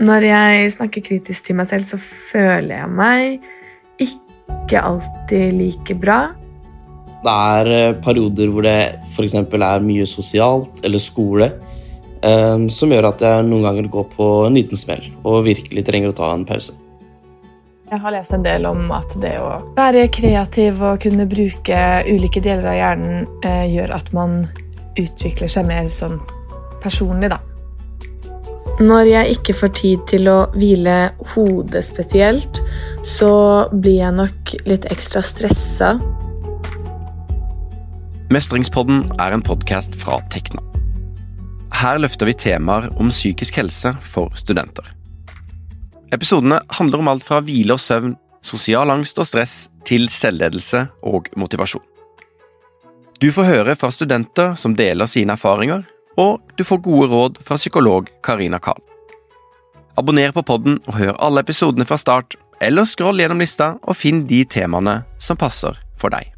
Når jeg snakker kritisk til meg selv, så føler jeg meg ikke alltid like bra. Det er eh, perioder hvor det f.eks. er mye sosialt eller skole eh, som gjør at jeg noen ganger går på en liten smell og virkelig trenger å ta en pause. Jeg har lest en del om at det å være kreativ og kunne bruke ulike deler av hjernen eh, gjør at man utvikler seg mer sånn personlig, da. Når jeg ikke får tid til å hvile hodet spesielt, så blir jeg nok litt ekstra stressa. Mestringspodden er en podkast fra Tekna. Her løfter vi temaer om psykisk helse for studenter. Episodene handler om alt fra hvile og søvn, sosial angst og stress, til selvledelse og motivasjon. Du får høre fra studenter som deler sine erfaringer, og du får gode råd fra psykolog Karina Kahl. Abonner på podden og hør alle episodene fra start, eller skroll gjennom lista og finn de temaene som passer for deg.